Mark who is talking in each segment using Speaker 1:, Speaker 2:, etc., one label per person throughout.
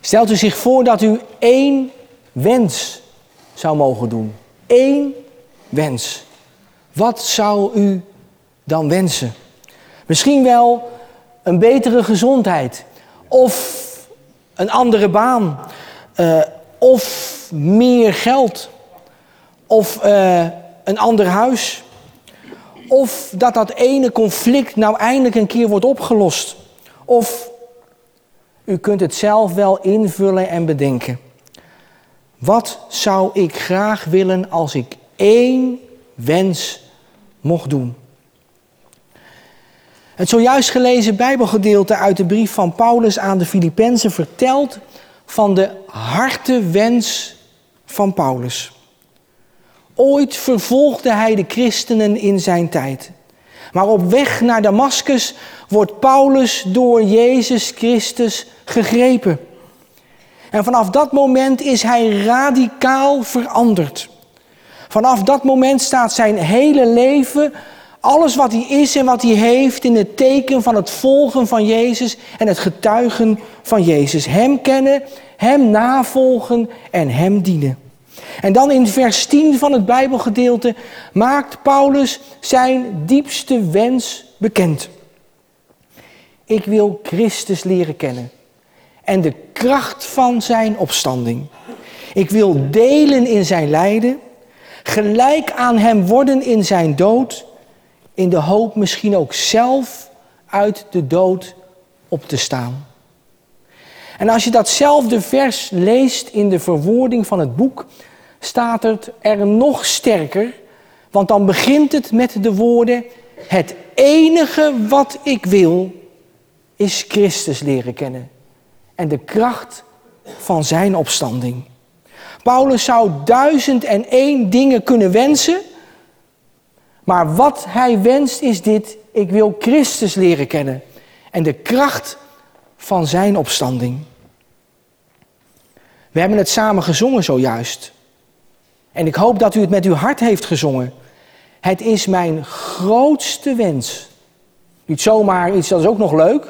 Speaker 1: Stelt u zich voor dat u één wens zou mogen doen. Eén wens. Wat zou u dan wensen? Misschien wel een betere gezondheid. Of een andere baan. Uh, of meer geld. Of uh, een ander huis. Of dat dat ene conflict nou eindelijk een keer wordt opgelost. Of u kunt het zelf wel invullen en bedenken. Wat zou ik graag willen als ik één wens mocht doen? Het zojuist gelezen Bijbelgedeelte uit de brief van Paulus aan de Filippenzen vertelt van de hartewens van Paulus. Ooit vervolgde hij de christenen in zijn tijd. Maar op weg naar Damaskus wordt Paulus door Jezus Christus gegrepen. En vanaf dat moment is hij radicaal veranderd. Vanaf dat moment staat zijn hele leven, alles wat hij is en wat hij heeft, in het teken van het volgen van Jezus en het getuigen van Jezus. Hem kennen, hem navolgen en hem dienen. En dan in vers 10 van het Bijbelgedeelte maakt Paulus zijn diepste wens bekend. Ik wil Christus leren kennen en de kracht van zijn opstanding. Ik wil delen in zijn lijden, gelijk aan hem worden in zijn dood, in de hoop misschien ook zelf uit de dood op te staan. En als je datzelfde vers leest in de verwoording van het boek, staat het er nog sterker, want dan begint het met de woorden: Het enige wat ik wil is Christus leren kennen en de kracht van zijn opstanding. Paulus zou duizend en één dingen kunnen wensen, maar wat hij wenst is dit: ik wil Christus leren kennen en de kracht van zijn opstanding. We hebben het samen gezongen zojuist. En ik hoop dat u het met uw hart heeft gezongen. Het is mijn grootste wens. Niet zomaar iets, dat is ook nog leuk.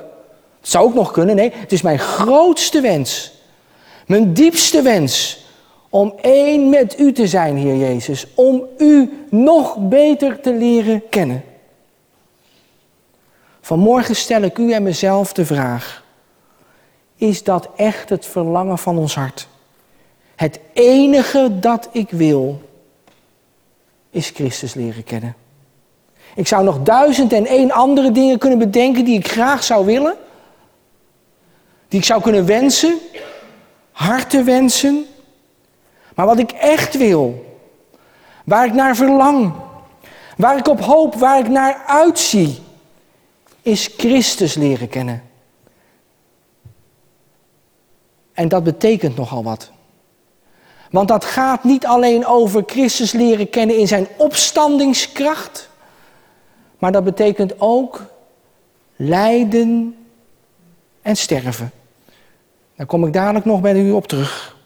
Speaker 1: Het zou ook nog kunnen. Nee, het is mijn grootste wens. Mijn diepste wens. Om één met u te zijn, Heer Jezus. Om u nog beter te leren kennen. Vanmorgen stel ik u en mezelf de vraag. Is dat echt het verlangen van ons hart? Het enige dat ik wil is Christus leren kennen. Ik zou nog duizend en één andere dingen kunnen bedenken die ik graag zou willen. Die ik zou kunnen wensen, harten wensen. Maar wat ik echt wil, waar ik naar verlang, waar ik op hoop, waar ik naar uitzie, is Christus leren kennen. En dat betekent nogal wat. Want dat gaat niet alleen over Christus leren kennen in zijn opstandingskracht, maar dat betekent ook lijden en sterven. Daar kom ik dadelijk nog bij u op terug.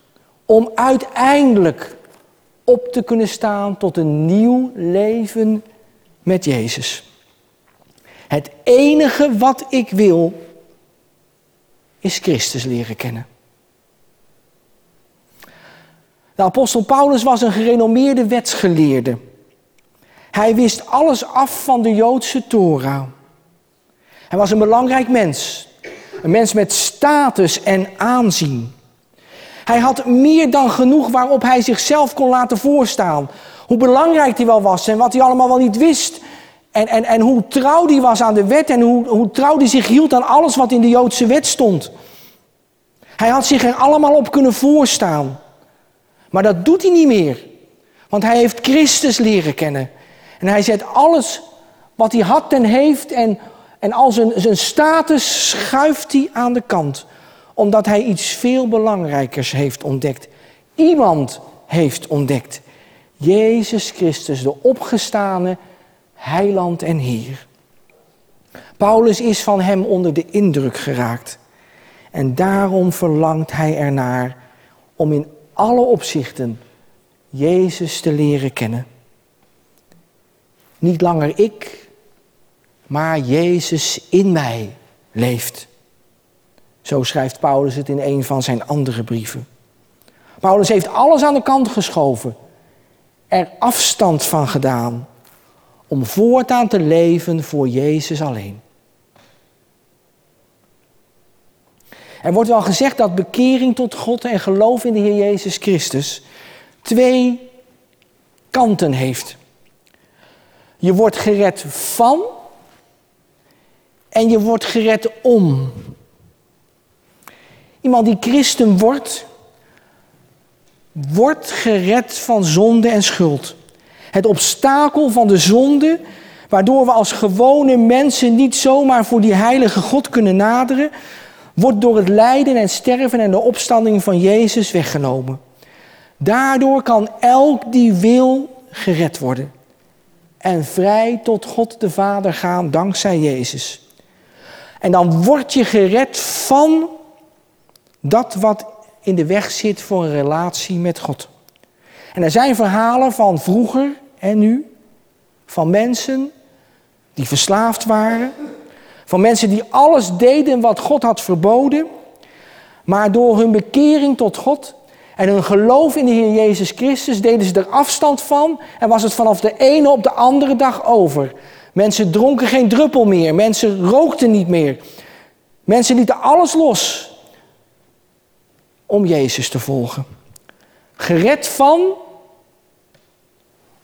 Speaker 1: Om uiteindelijk op te kunnen staan tot een nieuw leven met Jezus. Het enige wat ik wil is Christus leren kennen. De apostel Paulus was een gerenommeerde wetsgeleerde. Hij wist alles af van de Joodse Torah. Hij was een belangrijk mens. Een mens met status en aanzien. Hij had meer dan genoeg waarop hij zichzelf kon laten voorstaan. Hoe belangrijk hij wel was en wat hij allemaal wel niet wist. En, en, en hoe trouw hij was aan de wet en hoe, hoe trouw hij zich hield aan alles wat in de Joodse wet stond. Hij had zich er allemaal op kunnen voorstaan. Maar dat doet hij niet meer. Want hij heeft Christus leren kennen. En hij zet alles wat hij had en heeft en, en al zijn, zijn status schuift hij aan de kant. Omdat hij iets veel belangrijkers heeft ontdekt. Iemand heeft ontdekt. Jezus Christus, de opgestane heiland en Heer. Paulus is van hem onder de indruk geraakt. En daarom verlangt hij ernaar om in alle opzichten Jezus te leren kennen. Niet langer ik, maar Jezus in mij leeft. Zo schrijft Paulus het in een van zijn andere brieven. Paulus heeft alles aan de kant geschoven, er afstand van gedaan, om voortaan te leven voor Jezus alleen. Er wordt wel gezegd dat bekering tot God en geloof in de Heer Jezus Christus twee kanten heeft. Je wordt gered van en je wordt gered om. Iemand die christen wordt, wordt gered van zonde en schuld. Het obstakel van de zonde, waardoor we als gewone mensen niet zomaar voor die heilige God kunnen naderen, wordt door het lijden en sterven en de opstanding van Jezus weggenomen. Daardoor kan elk die wil gered worden en vrij tot God de Vader gaan dankzij Jezus. En dan word je gered van dat wat in de weg zit voor een relatie met God. En er zijn verhalen van vroeger en nu, van mensen die verslaafd waren, van mensen die alles deden wat God had verboden, maar door hun bekering tot God en hun geloof in de Heer Jezus Christus deden ze er afstand van en was het vanaf de ene op de andere dag over. Mensen dronken geen druppel meer, mensen rookten niet meer. Mensen lieten alles los om Jezus te volgen. Gered van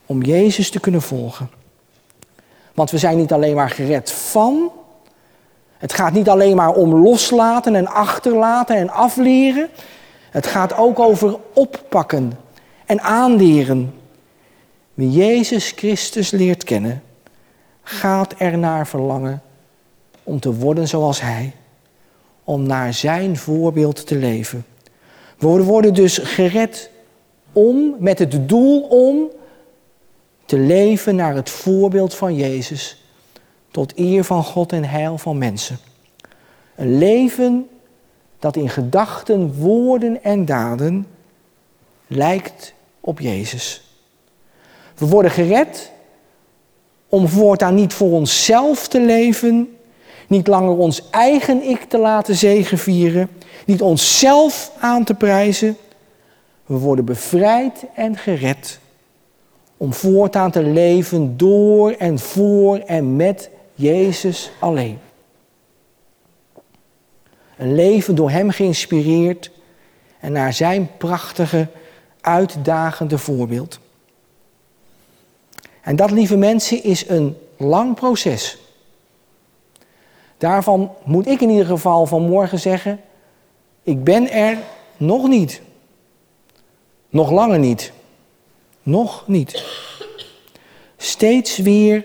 Speaker 1: om Jezus te kunnen volgen. Want we zijn niet alleen maar gered van. Het gaat niet alleen maar om loslaten en achterlaten en afleren. Het gaat ook over oppakken en aanleren. Wie Jezus Christus leert kennen, gaat er naar verlangen om te worden zoals Hij. Om naar Zijn voorbeeld te leven. We worden dus gered om, met het doel om te leven naar het voorbeeld van Jezus, tot eer van God en heil van mensen. Een leven dat in gedachten, woorden en daden lijkt op Jezus. We worden gered om voortaan niet voor onszelf te leven, niet langer ons eigen ik te laten zegevieren, niet onszelf aan te prijzen. We worden bevrijd en gered om voortaan te leven door en voor en met Jezus alleen. Een leven door Hem geïnspireerd en naar Zijn prachtige, uitdagende voorbeeld. En dat, lieve mensen, is een lang proces. Daarvan moet ik in ieder geval vanmorgen zeggen: ik ben er nog niet. Nog langer niet. Nog niet. Steeds weer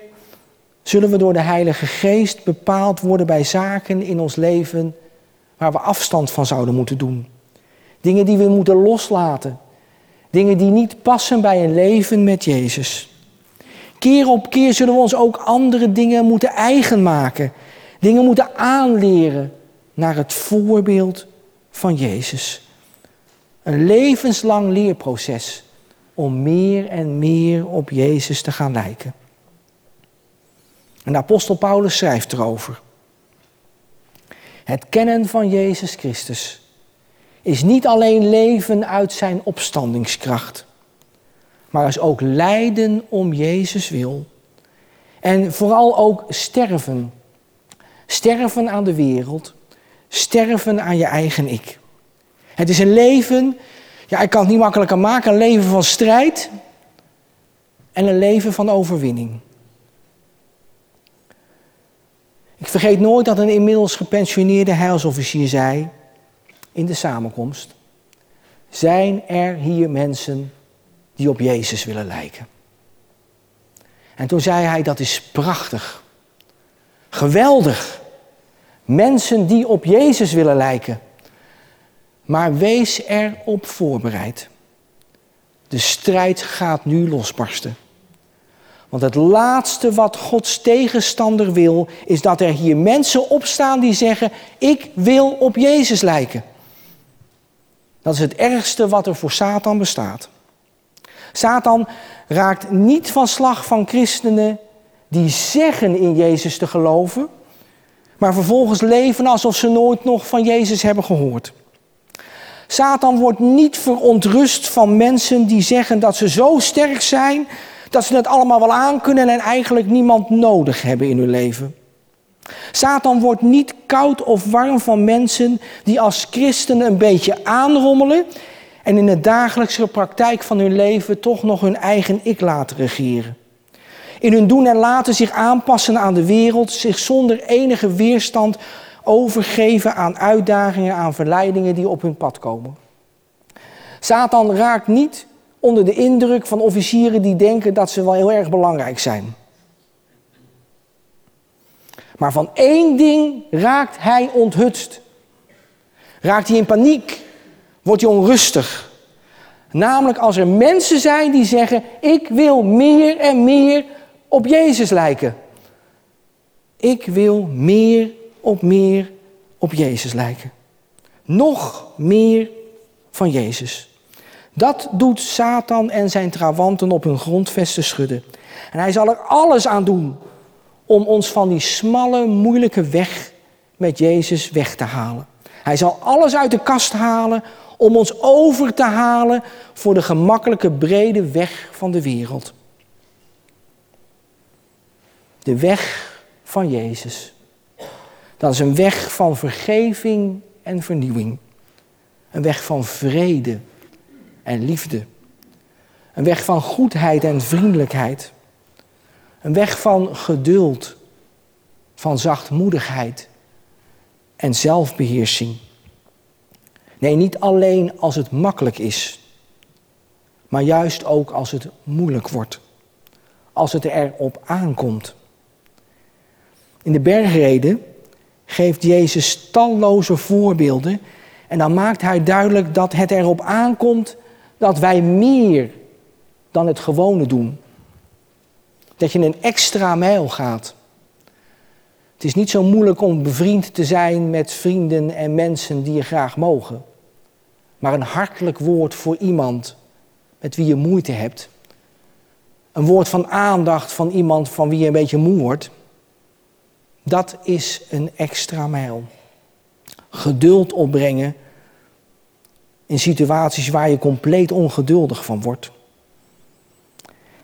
Speaker 1: zullen we door de Heilige Geest bepaald worden bij zaken in ons leven waar we afstand van zouden moeten doen. Dingen die we moeten loslaten. Dingen die niet passen bij een leven met Jezus. Keer op keer zullen we ons ook andere dingen moeten eigen maken. Dingen moeten aanleren naar het voorbeeld van Jezus. Een levenslang leerproces om meer en meer op Jezus te gaan lijken. En de apostel Paulus schrijft erover. Het kennen van Jezus Christus is niet alleen leven uit zijn opstandingskracht, maar is ook lijden om Jezus wil. En vooral ook sterven. Sterven aan de wereld, sterven aan je eigen ik. Het is een leven, ja, ik kan het niet makkelijker maken, een leven van strijd en een leven van overwinning. Ik vergeet nooit dat een inmiddels gepensioneerde heilsofficier zei in de samenkomst: Zijn er hier mensen die op Jezus willen lijken? En toen zei hij: Dat is prachtig. Geweldig. Mensen die op Jezus willen lijken. Maar wees erop voorbereid. De strijd gaat nu losbarsten. Want het laatste wat Gods tegenstander wil, is dat er hier mensen opstaan die zeggen: Ik wil op Jezus lijken. Dat is het ergste wat er voor Satan bestaat. Satan raakt niet van slag van christenen die zeggen in Jezus te geloven, maar vervolgens leven alsof ze nooit nog van Jezus hebben gehoord. Satan wordt niet verontrust van mensen die zeggen dat ze zo sterk zijn dat ze het allemaal wel aankunnen en eigenlijk niemand nodig hebben in hun leven. Satan wordt niet koud of warm van mensen die als christenen een beetje aanrommelen en in de dagelijkse praktijk van hun leven toch nog hun eigen ik laten regeren. In hun doen en laten zich aanpassen aan de wereld, zich zonder enige weerstand overgeven aan uitdagingen, aan verleidingen die op hun pad komen. Satan raakt niet onder de indruk van officieren die denken dat ze wel heel erg belangrijk zijn. Maar van één ding raakt hij onthutst. Raakt hij in paniek, wordt hij onrustig. Namelijk als er mensen zijn die zeggen: Ik wil meer en meer op Jezus lijken. Ik wil meer op meer op Jezus lijken. Nog meer van Jezus. Dat doet Satan en zijn trawanten op hun grondvesten schudden. En hij zal er alles aan doen om ons van die smalle, moeilijke weg met Jezus weg te halen. Hij zal alles uit de kast halen om ons over te halen voor de gemakkelijke, brede weg van de wereld. De weg van Jezus. Dat is een weg van vergeving en vernieuwing. Een weg van vrede en liefde. Een weg van goedheid en vriendelijkheid. Een weg van geduld, van zachtmoedigheid en zelfbeheersing. Nee, niet alleen als het makkelijk is, maar juist ook als het moeilijk wordt. Als het erop aankomt. In de bergreden geeft Jezus talloze voorbeelden en dan maakt hij duidelijk dat het erop aankomt dat wij meer dan het gewone doen. Dat je een extra mijl gaat. Het is niet zo moeilijk om bevriend te zijn met vrienden en mensen die je graag mogen. Maar een hartelijk woord voor iemand met wie je moeite hebt. Een woord van aandacht van iemand van wie je een beetje moe wordt. Dat is een extra mijl. Geduld opbrengen in situaties waar je compleet ongeduldig van wordt.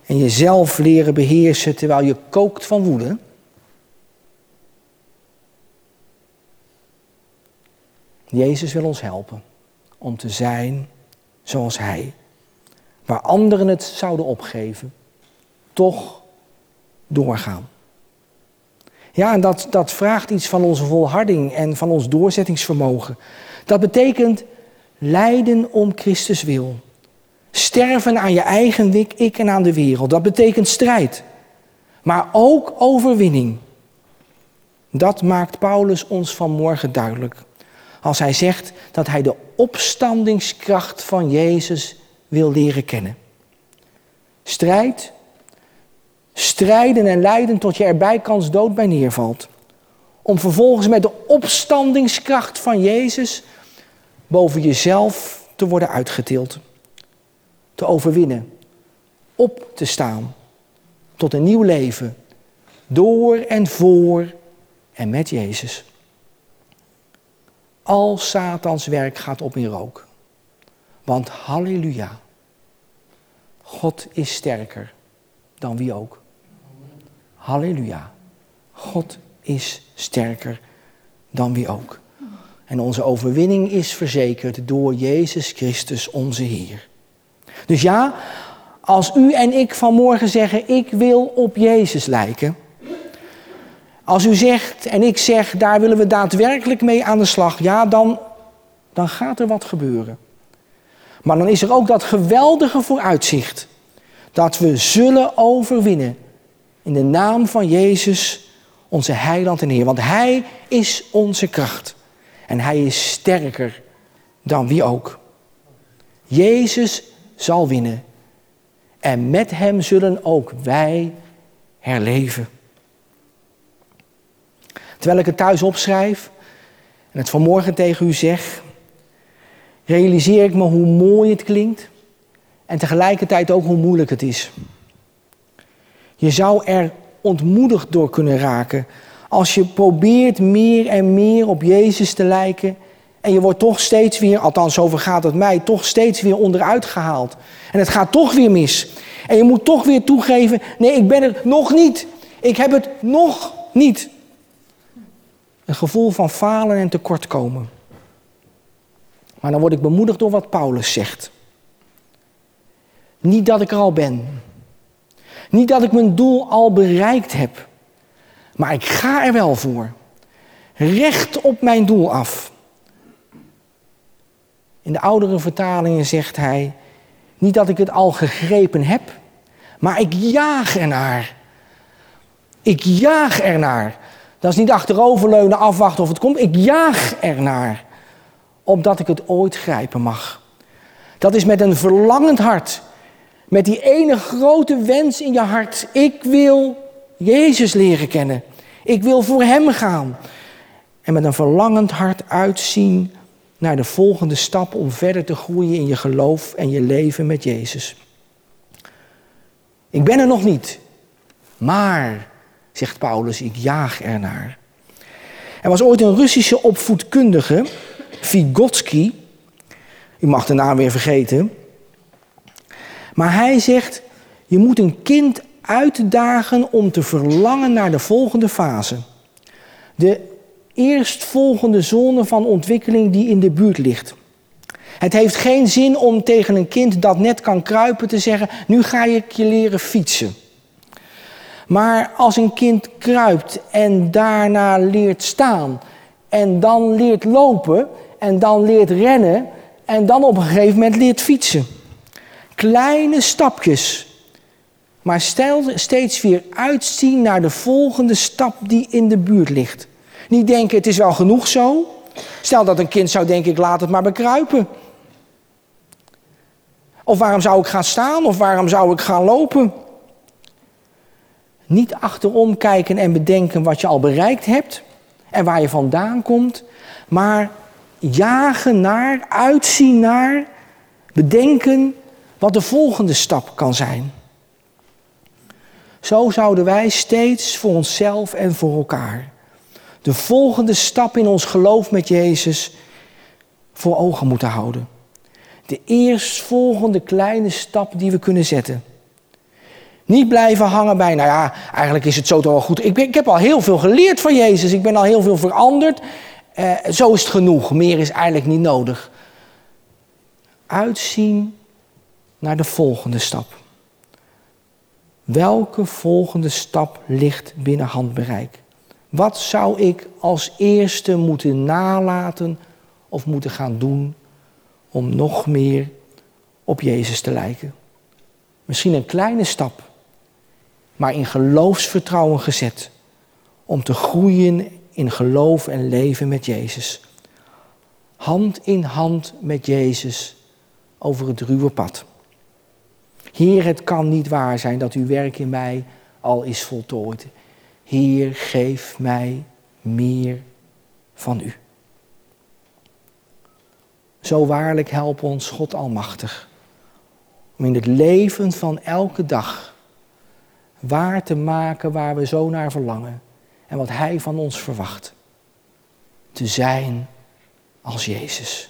Speaker 1: En jezelf leren beheersen terwijl je kookt van woede. Jezus wil ons helpen om te zijn zoals Hij. Waar anderen het zouden opgeven, toch doorgaan. Ja, en dat, dat vraagt iets van onze volharding en van ons doorzettingsvermogen. Dat betekent lijden om Christus wil. Sterven aan je eigen ik en aan de wereld. Dat betekent strijd. Maar ook overwinning. Dat maakt Paulus ons vanmorgen duidelijk. Als hij zegt dat hij de opstandingskracht van Jezus wil leren kennen. Strijd, strijden en lijden tot je erbij kans dood bij neervalt. Om vervolgens met de opstandingskracht van Jezus boven jezelf te worden uitgetild te overwinnen, op te staan tot een nieuw leven, door en voor en met Jezus. Al Satans werk gaat op in rook. Want halleluja, God is sterker dan wie ook. Halleluja, God is sterker dan wie ook. En onze overwinning is verzekerd door Jezus Christus onze Heer. Dus ja, als u en ik vanmorgen zeggen, ik wil op Jezus lijken. Als u zegt en ik zeg, daar willen we daadwerkelijk mee aan de slag. Ja, dan, dan gaat er wat gebeuren. Maar dan is er ook dat geweldige vooruitzicht. Dat we zullen overwinnen. In de naam van Jezus, onze heiland en Heer. Want Hij is onze kracht. En Hij is sterker dan wie ook. Jezus zal winnen. En met hem zullen ook wij herleven. Terwijl ik het thuis opschrijf en het vanmorgen tegen u zeg, realiseer ik me hoe mooi het klinkt en tegelijkertijd ook hoe moeilijk het is. Je zou er ontmoedigd door kunnen raken Als je probeert meer en meer op Jezus te lijken. En je wordt toch steeds weer, althans zo gaat het mij, toch steeds weer onderuit gehaald. En het gaat toch weer mis. En je moet toch weer toegeven, nee, ik ben er nog niet. Ik heb het nog niet. Een gevoel van falen en tekortkomen. Maar dan word ik bemoedigd door wat Paulus zegt. Niet dat ik er al ben. Niet dat ik mijn doel al bereikt heb. Maar ik ga er wel voor. Recht op mijn doel af. In de oudere vertalingen zegt hij: Niet dat ik het al gegrepen heb, maar ik jaag ernaar. Ik jaag ernaar. Dat is niet achteroverleunen, afwachten of het komt. Ik jaag ernaar. Opdat ik het ooit grijpen mag. Dat is met een verlangend hart. Met die ene grote wens in je hart. Ik wil Jezus leren kennen. Ik wil voor Hem gaan. En met een verlangend hart uitzien naar de volgende stap om verder te groeien in je geloof en je leven met Jezus. Ik ben er nog niet, maar, zegt Paulus, ik jaag ernaar. Er was ooit een Russische opvoedkundige, Vygotsky, u mag de naam weer vergeten, maar hij zegt, je moet een kind uitdagen om te verlangen naar de volgende fase. De eerstvolgende zone van ontwikkeling die in de buurt ligt. Het heeft geen zin om tegen een kind dat net kan kruipen te zeggen: Nu ga ik je leren fietsen. Maar als een kind kruipt en daarna leert staan en dan leert lopen en dan leert rennen en dan op een gegeven moment leert fietsen. Kleine stapjes, maar steeds weer uitzien naar de volgende stap die in de buurt ligt. Niet denken het is wel genoeg zo. Stel dat een kind zou denken ik laat het maar bekruipen. Of waarom zou ik gaan staan? Of waarom zou ik gaan lopen? Niet achterom kijken en bedenken wat je al bereikt hebt en waar je vandaan komt, maar jagen naar, uitzien naar, bedenken wat de volgende stap kan zijn. Zo zouden wij steeds voor onszelf en voor elkaar de volgende stap in ons geloof met Jezus voor ogen moeten houden de eerstvolgende kleine stap die we kunnen zetten. Niet blijven hangen bij, nou ja, eigenlijk is het zo toch wel goed. Ik, ik heb al heel veel geleerd van Jezus. Ik ben al heel veel veranderd. Eh, zo is het genoeg. Meer is eigenlijk niet nodig. Uitzien naar de volgende stap. Welke volgende stap ligt binnen handbereik? Wat zou ik als eerste moeten nalaten of moeten gaan doen om nog meer op Jezus te lijken. Misschien een kleine stap, maar in geloofsvertrouwen gezet. Om te groeien in geloof en leven met Jezus. Hand in hand met Jezus over het ruwe pad. Heer, het kan niet waar zijn dat uw werk in mij al is voltooid. Heer, geef mij meer van u. Zo waarlijk help ons God Almachtig. Om in het leven van elke dag waar te maken waar we zo naar verlangen. En wat Hij van ons verwacht. Te zijn als Jezus.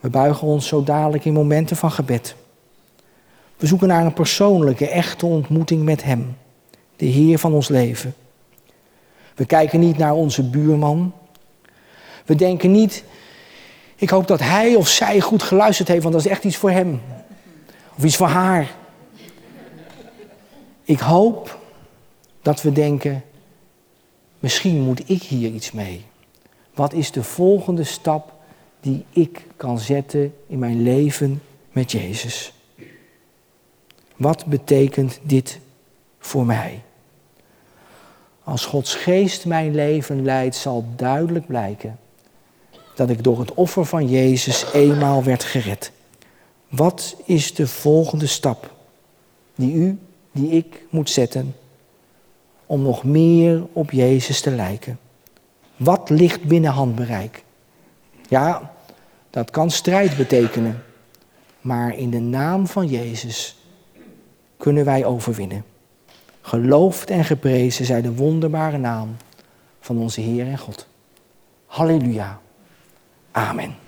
Speaker 1: We buigen ons zo dadelijk in momenten van gebed. We zoeken naar een persoonlijke, echte ontmoeting met Hem, de Heer van ons leven. We kijken niet naar onze buurman. We denken niet ik hoop dat hij of zij goed geluisterd heeft, want dat is echt iets voor hem. Of iets voor haar. Ik hoop dat we denken, misschien moet ik hier iets mee. Wat is de volgende stap die ik kan zetten in mijn leven met Jezus? Wat betekent dit voor mij? Als Gods geest mijn leven leidt, zal duidelijk blijken dat ik door het offer van Jezus eenmaal werd gered. Wat is de volgende stap die u, die ik moet zetten om nog meer op Jezus te lijken? Wat ligt binnen handbereik? Ja, dat kan strijd betekenen, maar in de naam van Jezus kunnen wij overwinnen. Geloofd en geprezen zij de wonderbare naam van onze Heer en God. Halleluja. Amen.